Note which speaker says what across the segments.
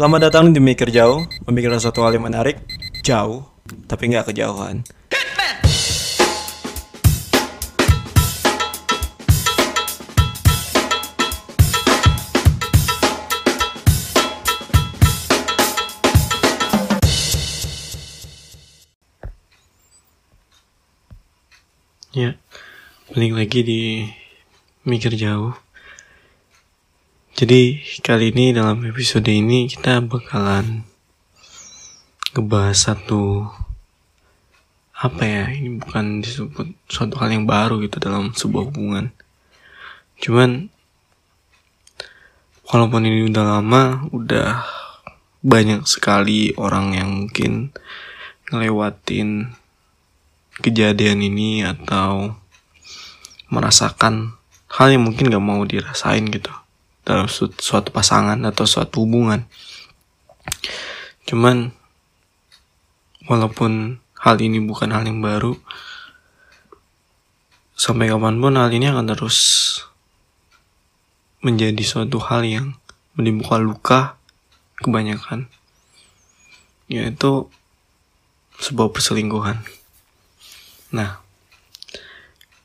Speaker 1: Selamat datang di Mikir Jauh, memikirkan suatu hal yang menarik, jauh, tapi nggak kejauhan.
Speaker 2: Ya, balik lagi di Mikir Jauh. Jadi kali ini dalam episode ini kita bakalan ngebahas satu apa ya ini bukan disebut suatu hal yang baru gitu dalam sebuah hubungan. Cuman walaupun ini udah lama, udah banyak sekali orang yang mungkin ngelewatin kejadian ini atau merasakan hal yang mungkin gak mau dirasain gitu dalam su suatu pasangan atau suatu hubungan. Cuman walaupun hal ini bukan hal yang baru, sampai kapan pun hal ini akan terus menjadi suatu hal yang menimbulkan luka kebanyakan, yaitu sebuah perselingkuhan. Nah,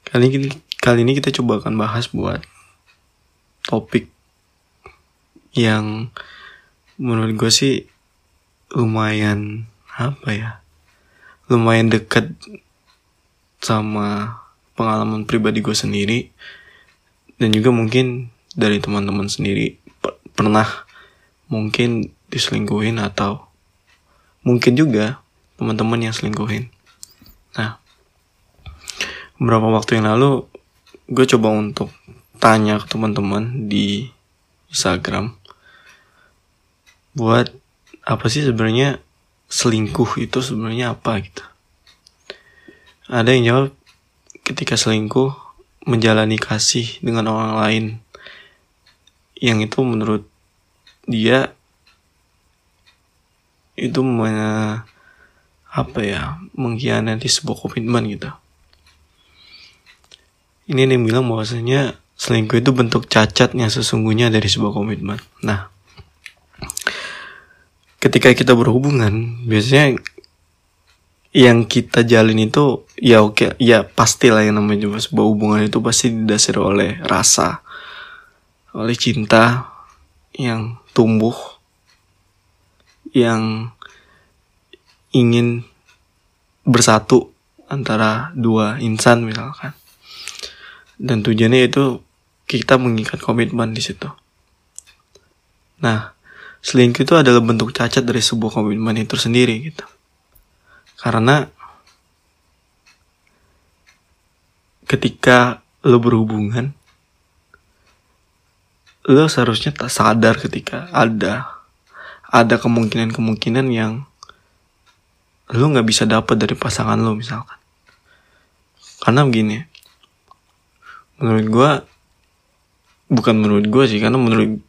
Speaker 2: kali ini kali ini kita coba akan bahas buat topik yang menurut gue sih lumayan apa ya, lumayan dekat sama pengalaman pribadi gue sendiri dan juga mungkin dari teman-teman sendiri pernah mungkin diselingkuhin atau mungkin juga teman-teman yang selingkuhin. Nah, beberapa waktu yang lalu gue coba untuk tanya ke teman-teman di Instagram buat apa sih sebenarnya selingkuh itu sebenarnya apa gitu. Ada yang jawab ketika selingkuh menjalani kasih dengan orang lain yang itu menurut dia itu me, apa ya mengkhianati sebuah komitmen gitu ini yang bilang bahwasanya selingkuh itu bentuk cacat yang sesungguhnya dari sebuah komitmen. Nah, ketika kita berhubungan, biasanya yang kita jalin itu ya oke, ya pastilah yang namanya sebuah hubungan itu pasti didasari oleh rasa, oleh cinta yang tumbuh, yang ingin bersatu antara dua insan misalkan dan tujuannya itu kita mengikat komitmen di situ. Nah, selingkuh itu adalah bentuk cacat dari sebuah komitmen itu sendiri gitu. Karena ketika lo berhubungan, lo seharusnya tak sadar ketika ada ada kemungkinan-kemungkinan yang lo nggak bisa dapat dari pasangan lo misalkan. Karena begini, menurut gue bukan menurut gue sih karena menurut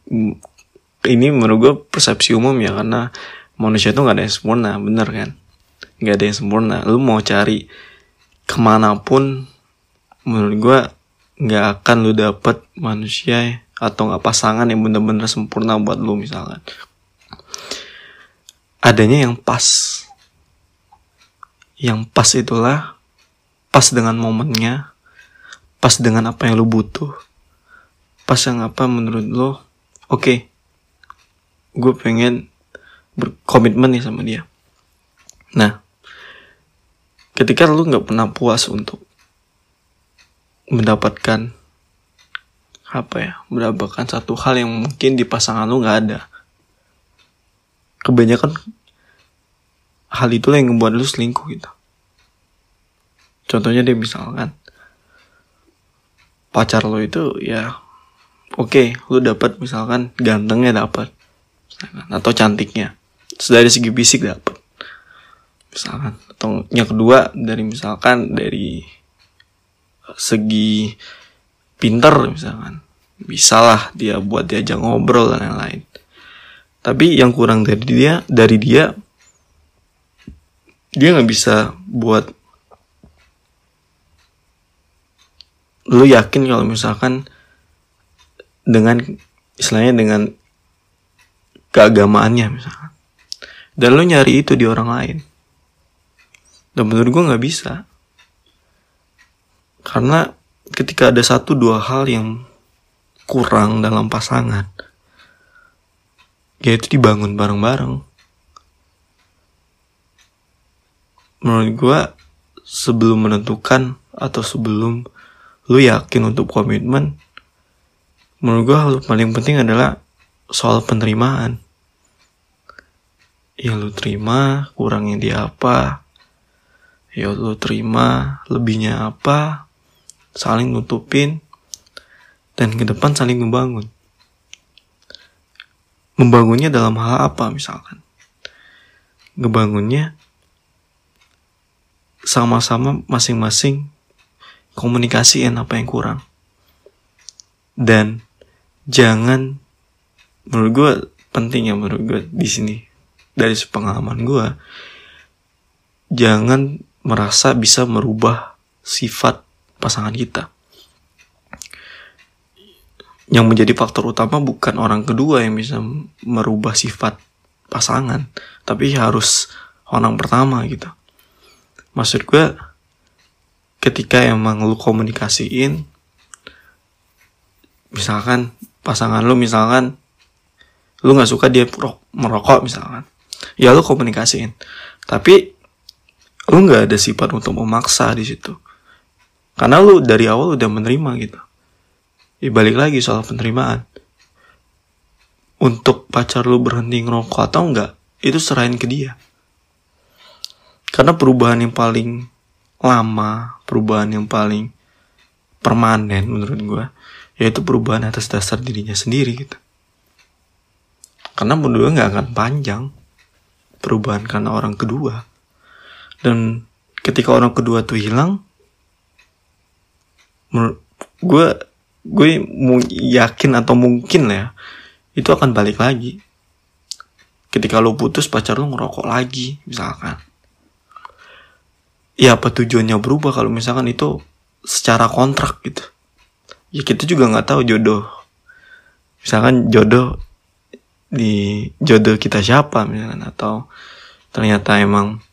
Speaker 2: ini menurut gue persepsi umum ya karena manusia itu nggak ada yang sempurna bener kan? Nggak ada yang sempurna. Lu mau cari ke mana pun menurut gue nggak akan lu dapet manusia atau nggak pasangan yang bener-bener sempurna buat lu misalkan. Adanya yang pas. Yang pas itulah pas dengan momennya pas dengan apa yang lo butuh pas yang apa menurut lo oke okay, gue pengen berkomitmen nih sama dia. Nah ketika lo nggak pernah puas untuk mendapatkan apa ya mendapatkan satu hal yang mungkin di pasangan lo nggak ada. Kebanyakan hal itu yang membuat lo selingkuh gitu. Contohnya dia misalkan pacar lo itu ya oke okay, lo dapat misalkan gantengnya dapat atau cantiknya. Dari segi fisik dapat misalkan. Atau yang kedua dari misalkan dari segi pinter misalkan. Bisalah dia buat diajak ngobrol dan lain-lain. Tapi yang kurang dari dia dari dia dia nggak bisa buat lu yakin kalau misalkan dengan istilahnya dengan keagamaannya misalkan dan lo nyari itu di orang lain. Dan menurut gue nggak bisa. Karena ketika ada satu dua hal yang kurang dalam pasangan yaitu dibangun bareng-bareng. Menurut gue sebelum menentukan atau sebelum lu yakin untuk komitmen menurut gue hal paling penting adalah soal penerimaan ya lu terima kurangnya dia apa? Ya lu terima lebihnya apa? Saling nutupin. Dan ke depan saling membangun. Membangunnya dalam hal apa misalkan? Ngebangunnya sama-sama masing-masing komunikasiin apa yang kurang. Dan jangan menurut gue penting ya menurut gue di sini dari pengalaman gue jangan merasa bisa merubah sifat pasangan kita. Yang menjadi faktor utama bukan orang kedua yang bisa merubah sifat pasangan tapi harus orang pertama gitu. Maksud gue ketika emang lu komunikasiin misalkan pasangan lu misalkan lu nggak suka dia merokok misalkan ya lu komunikasiin. Tapi lu nggak ada sifat untuk memaksa di situ. Karena lu dari awal udah menerima gitu. Ya balik lagi soal penerimaan. Untuk pacar lu berhenti ngerokok atau enggak itu serahin ke dia. Karena perubahan yang paling lama, perubahan yang paling permanen menurut gue, yaitu perubahan atas dasar dirinya sendiri gitu. Karena menurut gue nggak akan panjang perubahan karena orang kedua. Dan ketika orang kedua tuh hilang, gue gue yakin atau mungkin ya, itu akan balik lagi. Ketika lo putus pacar lo ngerokok lagi misalkan ya apa tujuannya berubah kalau misalkan itu secara kontrak gitu ya kita juga nggak tahu jodoh misalkan jodoh di jodoh kita siapa misalkan. Atau ternyata emang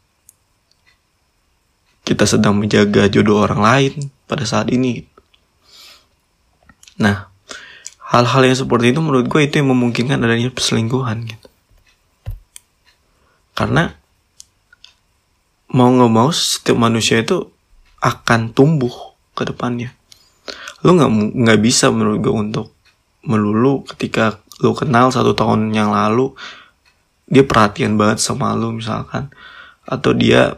Speaker 2: kita sedang menjaga jodoh orang lain pada saat ini. Nah hal-hal yang seperti itu menurut gue itu yang memungkinkan adanya perselingkuhan gitu. Karena mau nggak mau setiap manusia itu akan tumbuh ke depannya. Lu nggak nggak bisa menurut gue untuk melulu ketika lu kenal satu tahun yang lalu dia perhatian banget sama lu misalkan. Atau dia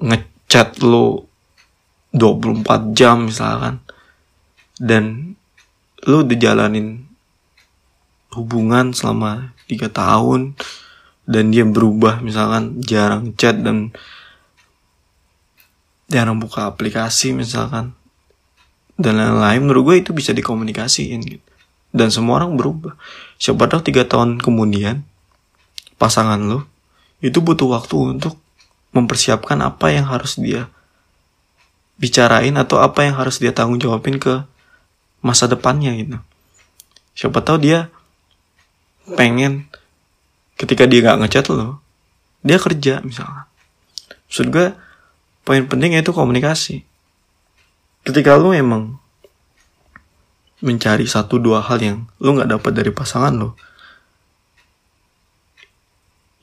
Speaker 2: ngechat lu 24 jam misalkan. Dan lu udah jalanin hubungan selama tiga tahun dan dia berubah misalkan jarang chat dan jarang buka aplikasi misalkan. Dan lain-lain menurut gue itu bisa dikomunikasiin gitu dan semua orang berubah. Siapa tahu tiga tahun kemudian pasangan lo itu butuh waktu untuk mempersiapkan apa yang harus dia bicarain atau apa yang harus dia tanggung jawabin ke masa depannya gitu. Siapa tahu dia pengen ketika dia nggak ngechat lo dia kerja misalnya. Maksud gue poin penting itu komunikasi. Ketika lo emang mencari satu dua hal yang lo nggak dapat dari pasangan lo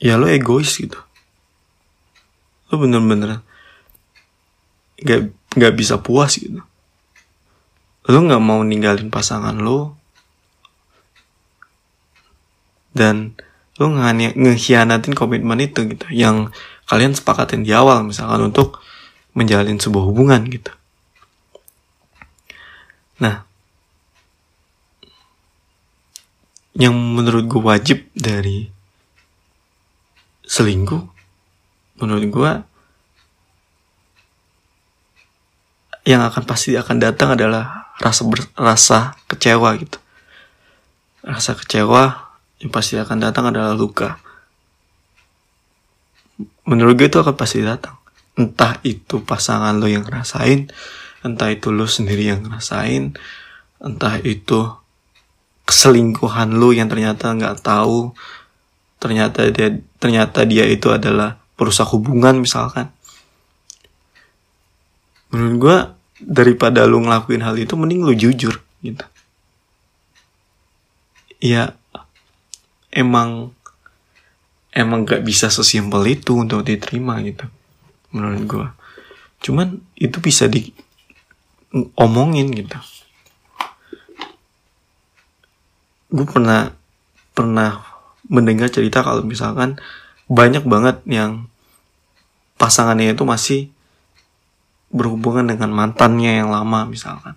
Speaker 2: ya lo egois gitu. Lo bener-bener nggak nggak bisa puas gitu. Lo nggak mau ninggalin pasangan lo dan lu ngehianatin komitmen itu gitu yang kalian sepakatin di awal misalkan untuk menjalin sebuah hubungan gitu. Nah yang menurut gue wajib dari selingkuh menurut gue yang akan pasti akan datang adalah rasa ber, rasa kecewa gitu rasa kecewa yang pasti akan datang adalah luka. Menurut gue itu akan pasti datang. Entah itu pasangan lo yang ngerasain, entah itu lo sendiri yang ngerasain, entah itu keselingkuhan lu yang ternyata nggak tahu ternyata dia ternyata dia itu adalah perusak hubungan misalkan. Menurut gue daripada lu ngelakuin hal itu mending lu jujur gitu. Ya emang emang gak bisa sesimpel itu untuk diterima gitu menurut gue cuman itu bisa di omongin gitu gue pernah pernah mendengar cerita kalau misalkan banyak banget yang pasangannya itu masih berhubungan dengan mantannya yang lama misalkan.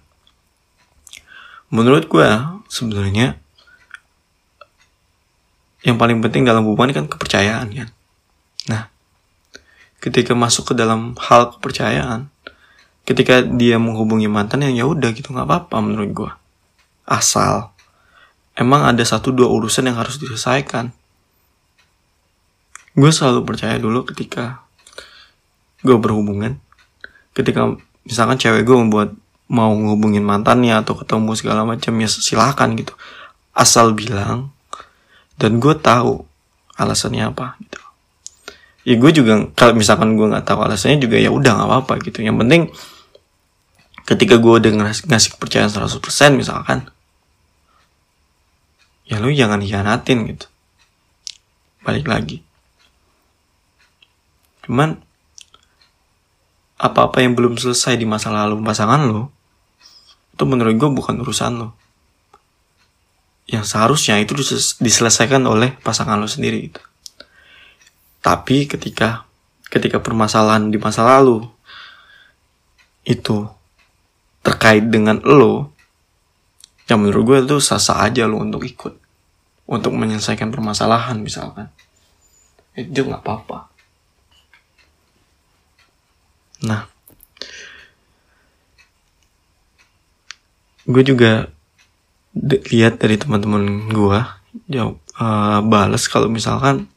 Speaker 2: Menurut gue sebenarnya yang paling penting dalam hubungan kan kepercayaan kan nah ketika masuk ke dalam hal kepercayaan ketika dia menghubungi mantan yang ya udah gitu nggak apa-apa menurut gue asal emang ada satu dua urusan yang harus diselesaikan. Gue selalu percaya dulu ketika gue berhubungan. Ketika misalkan cewek gue membuat mau ngehubungin mantannya atau ketemu segala macam ya silahkan gitu. Asal bilang dan gue tahu alasannya apa gitu. Ya gue juga kalau misalkan gue nggak tahu alasannya juga ya udah nggak apa-apa gitu. Yang penting ketika gue udah ngasih, ngasih kepercayaan 100% misalkan ya lu jangan hianatin gitu. Balik lagi. Cuman apa-apa yang belum selesai di masa lalu pasangan lo itu menurut gue bukan urusan lo yang seharusnya itu diselesaikan oleh pasangan lo sendiri gitu. tapi ketika ketika permasalahan di masa lalu itu terkait dengan lo yang menurut gue itu sah-sah aja lo untuk ikut. Untuk menyelesaikan permasalahan misalkan. Itu nggak apa-apa. Nah. Gue juga lihat dari teman-teman gue jawab uh, balas kalau misalkan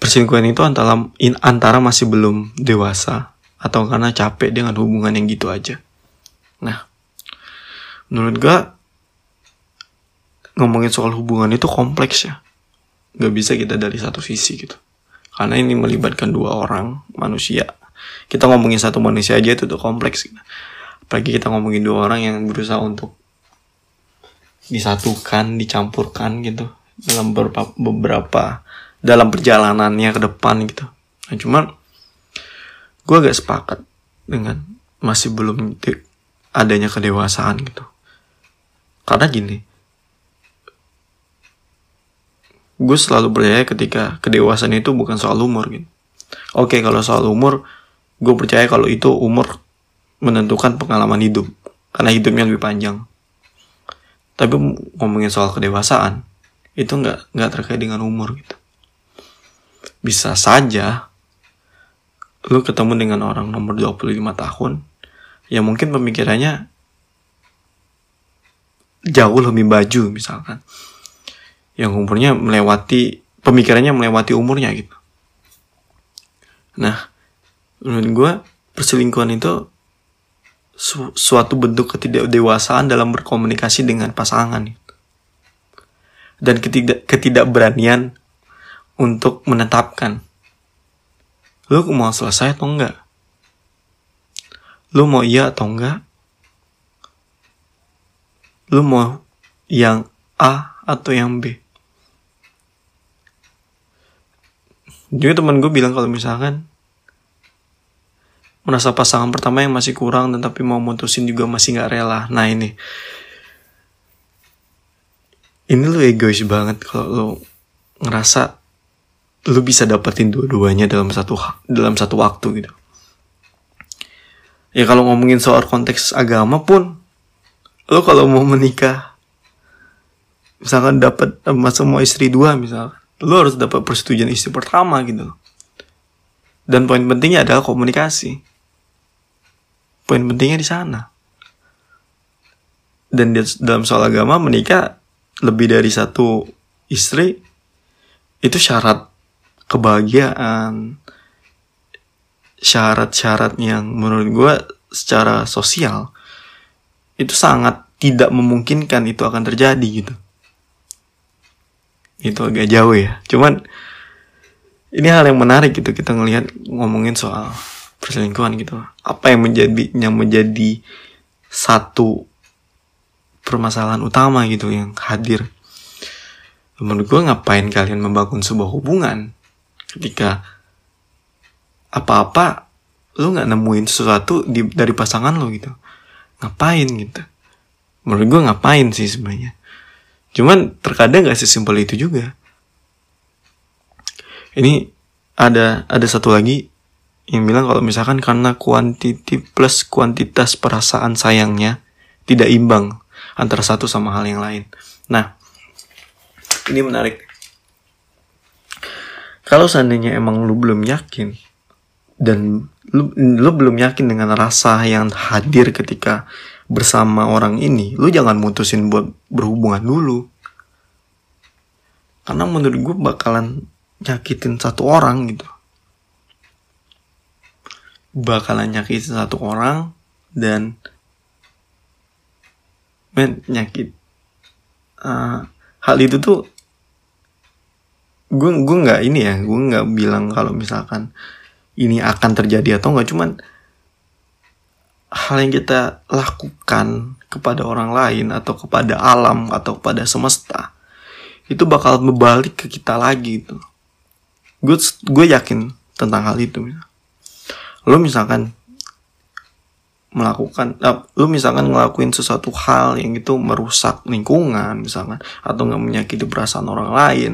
Speaker 2: perselingkuhan itu antara antara masih belum dewasa atau karena capek dengan hubungan yang gitu aja. Nah, menurut gue ngomongin soal hubungan itu kompleks ya. Gak bisa kita dari satu sisi gitu. Karena ini melibatkan dua orang manusia. Kita ngomongin satu manusia aja itu tuh kompleks. Gitu. Apalagi kita ngomongin dua orang yang berusaha untuk disatukan, dicampurkan gitu dalam beberapa, beberapa dalam perjalanannya ke depan gitu. Nah, cuman gue agak sepakat dengan masih belum adanya kedewasaan gitu karena gini gue selalu percaya ketika kedewasaan itu bukan soal umur gitu. Oke kalau soal umur gue percaya kalau itu umur menentukan pengalaman hidup. Karena hidupnya lebih panjang. Tapi ngomongin soal kedewasaan itu nggak nggak terkait dengan umur gitu. Bisa saja lu ketemu dengan orang nomor 25 tahun ya mungkin pemikirannya jauh lebih baju misalkan yang umurnya melewati pemikirannya melewati umurnya gitu nah menurut gue perselingkuhan itu su suatu bentuk ketidakdewasaan dalam berkomunikasi dengan pasangan gitu. dan ketidak ketidakberanian untuk menetapkan Lu mau selesai atau enggak? Lu mau iya atau enggak? Lu mau yang A atau yang B? Juga teman gue bilang kalau misalkan merasa pasangan pertama yang masih kurang dan tapi mau mutusin juga masih nggak rela. Nah ini, ini lu egois banget kalau lu ngerasa lu bisa dapetin dua-duanya dalam satu dalam satu waktu gitu ya kalau ngomongin soal konteks agama pun lu kalau mau menikah misalkan dapat sama semua istri dua misal lu harus dapat persetujuan istri pertama gitu dan poin pentingnya adalah komunikasi. Poin pentingnya di sana. Dan dalam soal agama menikah lebih dari satu istri itu syarat kebahagiaan. Syarat-syarat yang menurut gue secara sosial itu sangat tidak memungkinkan itu akan terjadi gitu. Itu agak jauh ya. Cuman ini hal yang menarik gitu kita ngelihat ngomongin soal perselingkuhan gitu. Apa yang menjadi yang menjadi satu permasalahan utama gitu yang hadir? Menurut gue ngapain kalian membangun sebuah hubungan ketika apa-apa lu nggak nemuin sesuatu di, dari pasangan lo gitu ngapain gitu. Menurut gue ngapain sih sebenarnya. Cuman terkadang gak sesimpel itu juga. Ini ada ada satu lagi yang bilang kalau misalkan karena kuantiti plus kuantitas perasaan sayangnya tidak imbang antara satu sama hal yang lain. Nah ini menarik. Kalau seandainya emang lu belum yakin dan lu, lu belum yakin dengan rasa yang hadir ketika bersama orang ini, lu jangan mutusin buat berhubungan dulu. Karena menurut gue bakalan nyakitin satu orang gitu. Bakalan nyakitin satu orang dan men nyakit uh, hal itu tuh gue gue nggak ini ya gue nggak bilang kalau misalkan ini akan terjadi atau enggak cuman hal yang kita lakukan kepada orang lain atau kepada alam atau kepada semesta itu bakal berbalik ke kita lagi itu gue gue yakin tentang hal itu lo misalkan melakukan uh, lu misalkan ngelakuin sesuatu hal yang itu merusak lingkungan misalkan atau nggak menyakiti perasaan orang lain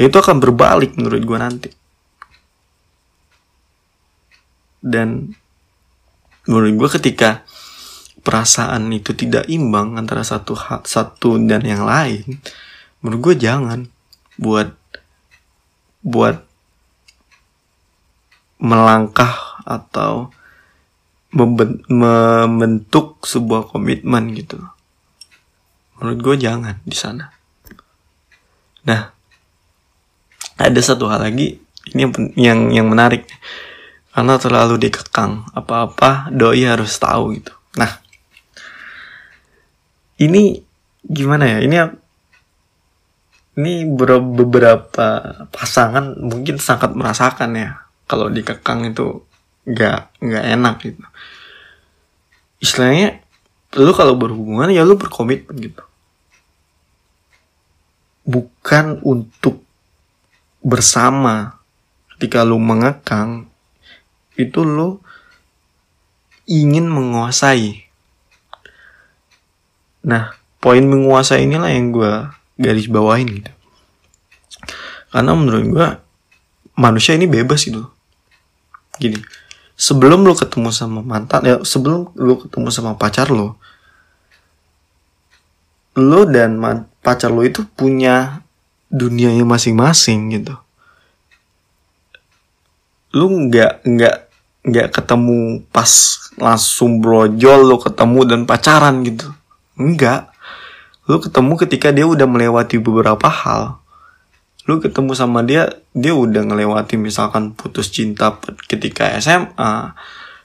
Speaker 2: ya itu akan berbalik menurut gue nanti dan menurut gue ketika perasaan itu tidak imbang antara satu satu dan yang lain menurut gue jangan buat buat melangkah atau membentuk sebuah komitmen gitu. Menurut gue jangan di sana. Nah ada satu hal lagi ini yang yang yang menarik karena terlalu dikekang. Apa-apa doi harus tahu gitu. Nah ini gimana ya? Ini ini beberapa pasangan mungkin sangat merasakan ya kalau dikekang itu nggak nggak enak gitu. Istilahnya lu kalau berhubungan ya lu berkomitmen gitu. Bukan untuk bersama. Ketika lu mengekang itu lu ingin menguasai. Nah poin menguasai inilah yang gue garis bawain gitu. Karena menurut gue manusia ini bebas gitu. Gini sebelum lo ketemu sama mantan ya sebelum lo ketemu sama pacar lo lo dan pacar lo itu punya dunianya masing-masing gitu. Lo nggak nggak nggak ketemu pas langsung brojol lo ketemu dan pacaran gitu. Enggak lo ketemu ketika dia udah melewati beberapa hal. Lu ketemu sama dia dia udah ngelewati misalkan putus cinta ketika SMA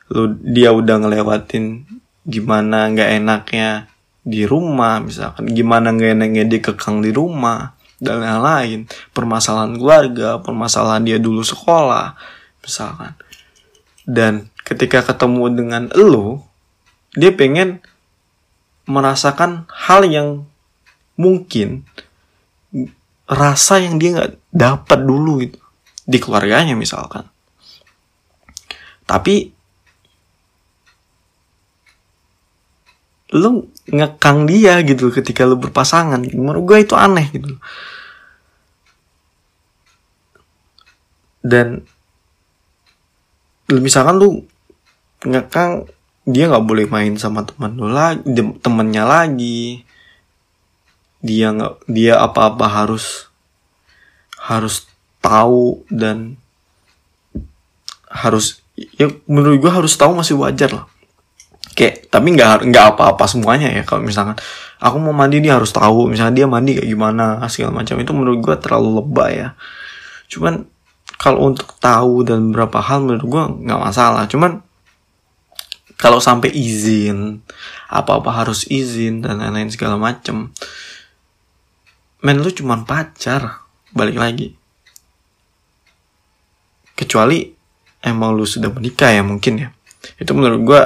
Speaker 2: lu dia udah ngelewatin gimana nggak enaknya di rumah misalkan gimana nggak enaknya dia kekang di rumah dan lain-lain. Permasalahan keluarga permasalahan dia dulu sekolah misalkan dan ketika ketemu dengan lu dia pengen merasakan hal yang mungkin rasa yang dia nggak dapat dulu gitu. Di keluarganya misalkan. Tapi lu ngekang dia gitu ketika lu berpasangan. Menurut gue itu aneh gitu. Dan misalkan lu ngekang dia nggak boleh main sama teman lu lagi temennya lagi. Dia nggak dia apa-apa harus harus tahu dan harus ya menurut gue harus tahu masih wajar lah. Kayak tapi nggak nggak apa-apa semuanya ya kalau misalkan aku mau mandi dia harus tahu misalnya dia mandi kayak gimana segala macam itu menurut gue terlalu lebay ya. Cuman kalau untuk tahu dan beberapa hal menurut gue nggak masalah. Cuman kalau sampai izin apa-apa harus izin dan lain-lain segala macem men lu cuman pacar balik lagi. Kecuali emang lu sudah menikah ya mungkin ya. Itu menurut gua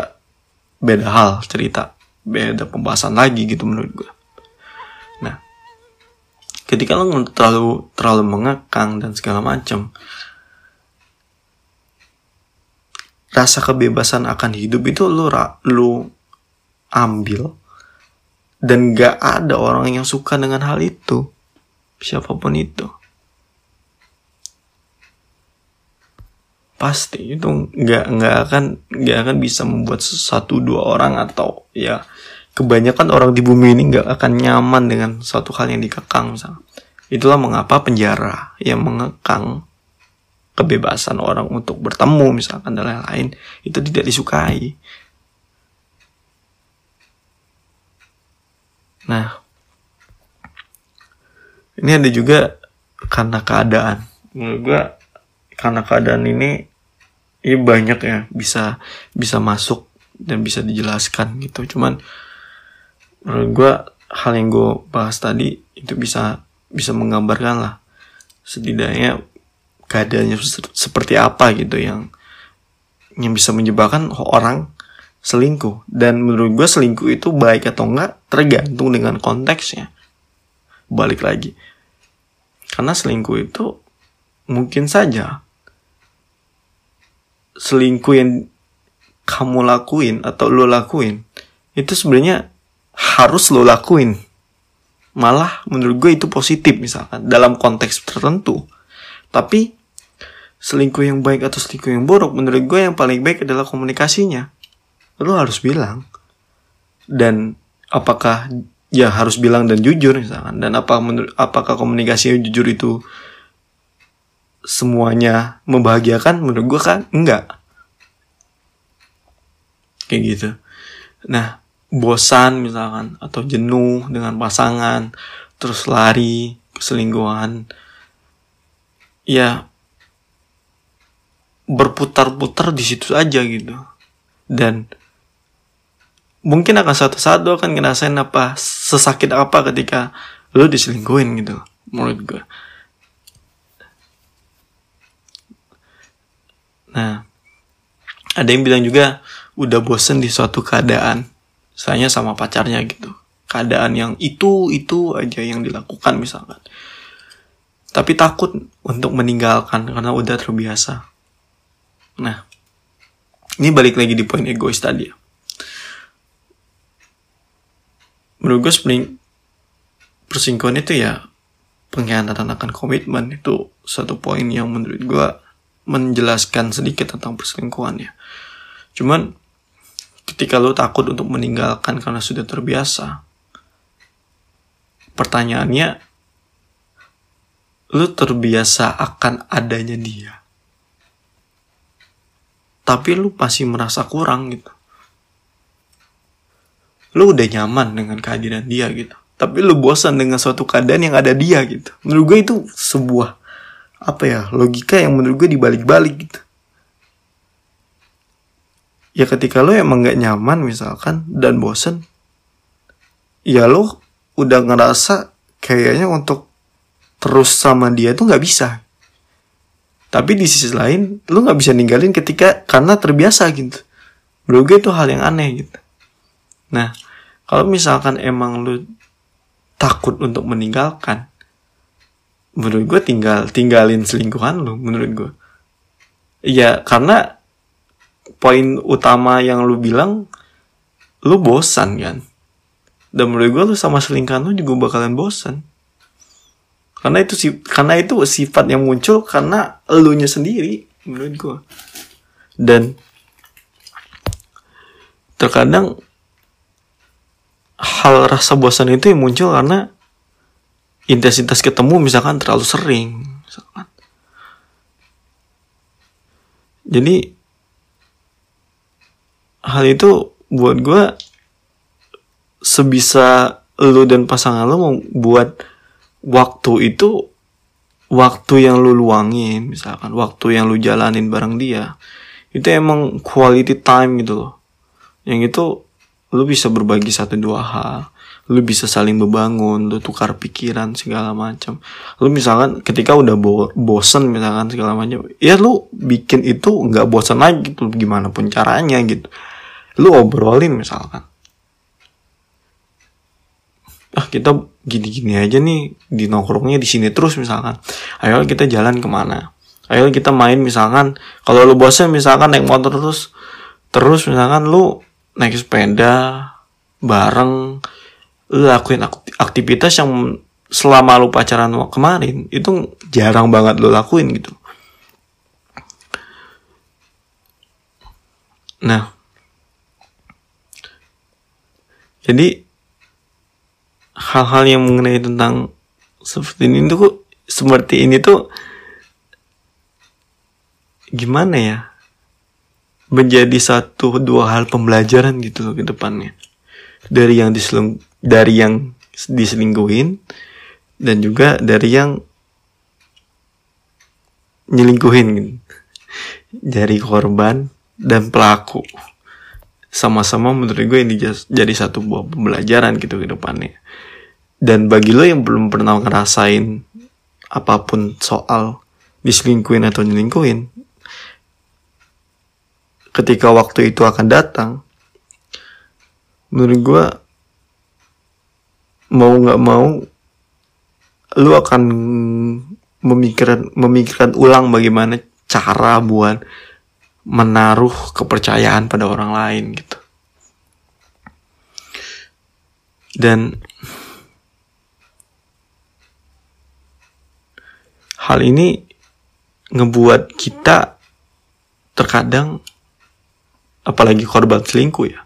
Speaker 2: beda hal cerita beda pembahasan lagi gitu menurut nah ketika lu terlalu terlalu mengekang dan segala macam rasa kebebasan akan hidup itu lu lu ambil dan gak ada orang yang suka dengan hal itu. Siapa pun itu. Pasti itu nggak nggak akan nggak akan bisa membuat satu dua orang atau ya kebanyakan orang di bumi ini nggak akan nyaman dengan suatu hal yang dikekang itulah mengapa penjara yang mengekang kebebasan orang untuk bertemu misalkan dan lain-lain itu tidak disukai. Nah ini ada juga karena keadaan. Menurut gua karena keadaan ini ya banyak ya bisa bisa masuk dan bisa dijelaskan gitu. Cuman menurut gue hal yang gue bahas tadi itu bisa bisa menggambarkan lah setidaknya keadaannya se- seperti apa gitu yang yang bisa menyebabkan orang selingkuh. Dan menurut gue selingkuh itu baik atau enggak tergantung dengan konteksnya. Balik lagi. Karena selingkuh itu mungkin saja selingkuh yang kamu lakuin atau lo lakuin itu sebenarnya harus lo lakuin. Malah menurut gue itu positif misalkan dalam konteks tertentu. Tapi selingkuh yang baik atau selingkuh yang buruk menurut gue yang paling baik adalah komunikasinya. Lo harus bilang. Dan apakah ya harus bilang dan jujur misalkan? Dan apa menurut apakah komunikasi yang jujur itu semuanya membahagiakan? Menurut gue kan enggak. Kayak gitu. Nah bosan misalkan atau jenuh dengan pasangan terus lari keselingkuhan ya berputar-putar di situ aja gitu dan mungkin akan satu saat lo akan ngerasain apa sesakit apa ketika lo diselingkuhin gitu menurut gue Nah, ada yang bilang juga udah bosen di suatu keadaan. Misalnya sama pacarnya gitu. Keadaan yang itu, itu aja yang dilakukan misalkan. Tapi takut untuk meninggalkan karena udah terbiasa. Nah, ini balik lagi di poin egois tadi ya. Menurut gue sebenarnya perselingkuhan itu ya pengkhianatan akan komitmen itu satu poin yang menurut gue menjelaskan sedikit tentang perselingkuhan ya. Cuman ketika lo takut untuk meninggalkan karena sudah terbiasa, pertanyaannya, lo terbiasa akan adanya dia. Tapi lu masih merasa kurang gitu. Lu udah nyaman dengan kehadiran dia gitu. Tapi lu bosan dengan suatu keadaan yang ada dia gitu. Menurut gue itu sebuah apa ya logika yang menurut gue dibalik-balik gitu ya ketika lo emang nggak nyaman misalkan dan bosen ya lo udah ngerasa kayaknya untuk terus sama dia tuh nggak bisa. Tapi di sisi lain lo nggak bisa ninggalin ketika karena terbiasa gitu. Menurut gue itu hal yang aneh gitu. Nah kalau misalkan emang lo takut untuk meninggalkan menurut gue tinggal tinggalin selingkuhan lu menurut gue ya karena poin utama yang lu bilang lu bosan kan? Dan menurut gue lu sama selingkuhan lu juga bakalan bosan. Karena itu sih karena itu sifat yang muncul karena elunya sendiri menurut gue dan terkadang hal rasa bosan itu yang muncul karena intensitas ketemu misalkan terlalu sering misalkan. jadi hal itu buat gue sebisa lu dan pasangan lu mau buat waktu itu waktu yang lu luangin misalkan waktu yang lu jalanin bareng dia itu emang quality time gitu loh. Yang itu lu bisa berbagi satu dua hal lu bisa saling membangun lu tukar pikiran segala macam. Lu misalkan ketika udah bo bosen misalkan segala macam ya lu bikin itu nggak bosen lagi gitu gimana pun caranya gitu. Lu obrolin misalkan. Ah kita gini-gini aja nih di nongkrongnya di sini terus misalkan. Ayo kita jalan ke mana? Ayo kita main misalkan. Kalau lu bosan misalkan naik motor terus terus misalkan lu naik sepeda bareng lakuin aktivitas yang selama lu pacaran kemarin itu jarang banget lu lakuin gitu. Nah. Jadi hal-hal yang mengenai tentang seperti ini tuh seperti ini tuh gimana ya? Menjadi satu dua hal pembelajaran gitu loh ke depannya. Dari yang diselung dari yang diselingkuhin dan juga dari yang nyelingkuhin gitu. dari korban dan pelaku sama-sama menurut gue ini jadi satu buah pembelajaran gitu ke depannya dan bagi lo yang belum pernah ngerasain apa pun soal diselingkuin atau nyelingkuin, ketika waktu itu akan datang, menurut gue mau nggak mau lu akan memikirkan memikirkan ulang bagaimana cara buat menaruh kepercayaan pada orang lain gitu. Dan hal ini ngebuat kita terkadang apalagi korban selingkuh ya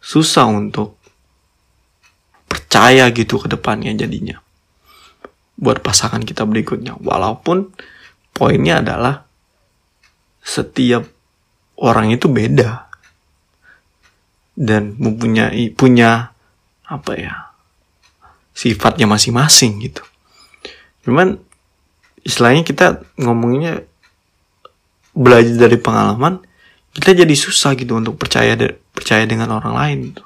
Speaker 2: susah untuk percaya gitu ke depannya jadinya. Buat pasangan kita berikutnya. Walaupun poinnya adalah setiap orang itu beda. Dan mempunyai punya apa ya sifatnya masing-masing gitu. Cuman istilahnya kita ngomongnya belajar dari pengalaman kita jadi susah gitu untuk percaya percaya dengan orang lain gitu.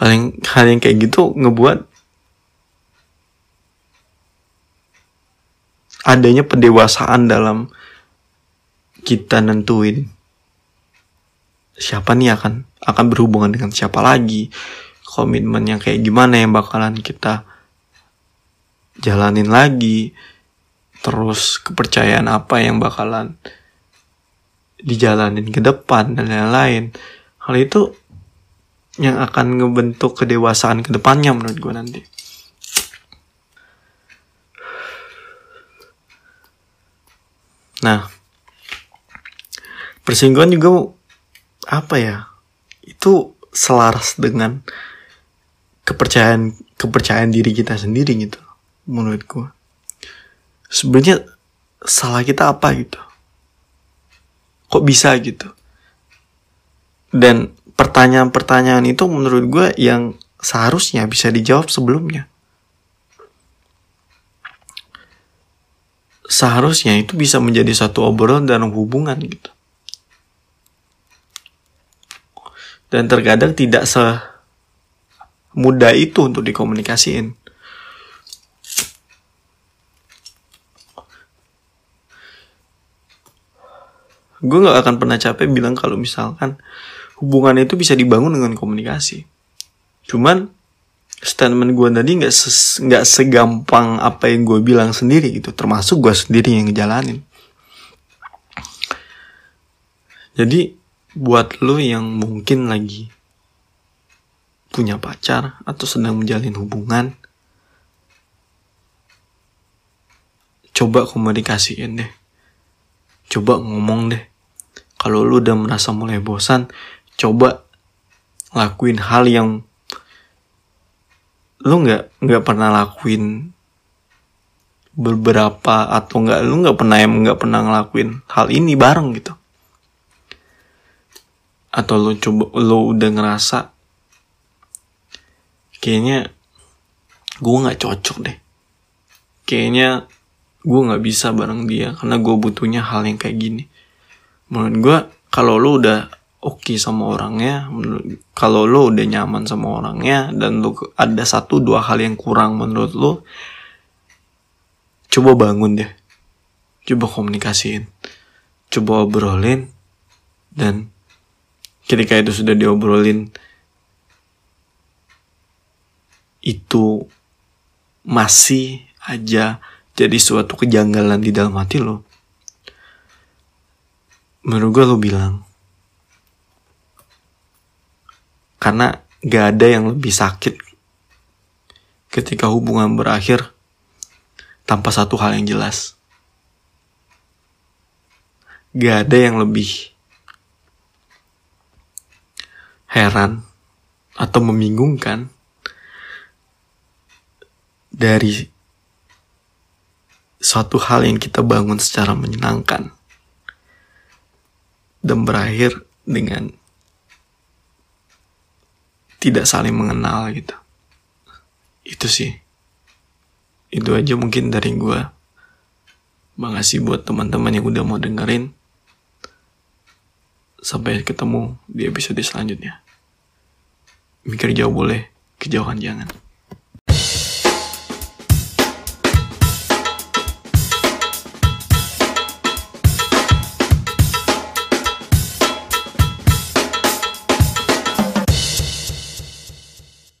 Speaker 2: Hal yang hal yang kayak gitu ngebuat adanya pendewasaan dalam kita nentuin siapa nih akan akan berhubungan dengan siapa lagi. Komitmen yang kayak gimana yang bakalan kita jalanin lagi. Terus kepercayaan apa yang bakalan dijalanin ke depan dan lain-lain. Hal itu yang akan ngebentuk kedewasaan ke depannya menurut gue nanti. Nah persinggungan juga apa ya? Itu selaras dengan kepercayaan kepercayaan diri kita sendiri gitu menurut gue sebenarnya salah kita apa gitu? Kok bisa gitu? Dan pertanyaan-pertanyaan itu menurut gue yang seharusnya bisa dijawab sebelumnya. Seharusnya itu bisa menjadi satu obrolan dalam hubungan gitu. Dan terkadang tidak semudah itu untuk dikomunikasiin. Gue nggak akan pernah capek bilang kalau misalkan hubungan itu bisa dibangun dengan komunikasi. Cuman statement gue tadi nggak nggak segampang apa yang gue bilang sendiri gitu. Termasuk gue sendiri yang ngejalanin. Jadi buat lo yang mungkin lagi punya pacar atau sedang menjalin hubungan coba komunikasiin deh. Coba ngomong deh. Kalau lu udah merasa mulai bosan coba lakuin hal yang lu nggak nggak pernah lakuin beberapa atau nggak lu nggak pernah yang nggak pernah ngelakuin hal ini bareng gitu. Atau lu coba lu udah ngerasa kayaknya gue nggak cocok deh. Kayaknya gue nggak bisa bareng dia karena gue butuhnya hal yang kayak gini. Menurut gue kalau lu udah oke sama orangnya kalau lu udah nyaman sama orangnya dan ke- ada satu dua hal yang kurang menurut lu coba bangun deh. Coba komunikasiin. Coba obrolin dan ketika itu sudah diobrolin itu masih aja jadi suatu kejanggalan di dalam hati lo menurut gue lo bilang karena gak ada yang lebih sakit ketika hubungan berakhir tanpa satu hal yang jelas. Gak ada yang lebih heran atau membingungkan dari suatu hal yang kita bangun secara menyenangkan dan berakhir dengan tidak saling mengenal gitu. Itu sih. Itu aja mungkin dari gua. Makasih buat teman-teman yang udah mau dengerin. Sampai ketemu di episode selanjutnya. Mikir jauh boleh, kejauhan jangan.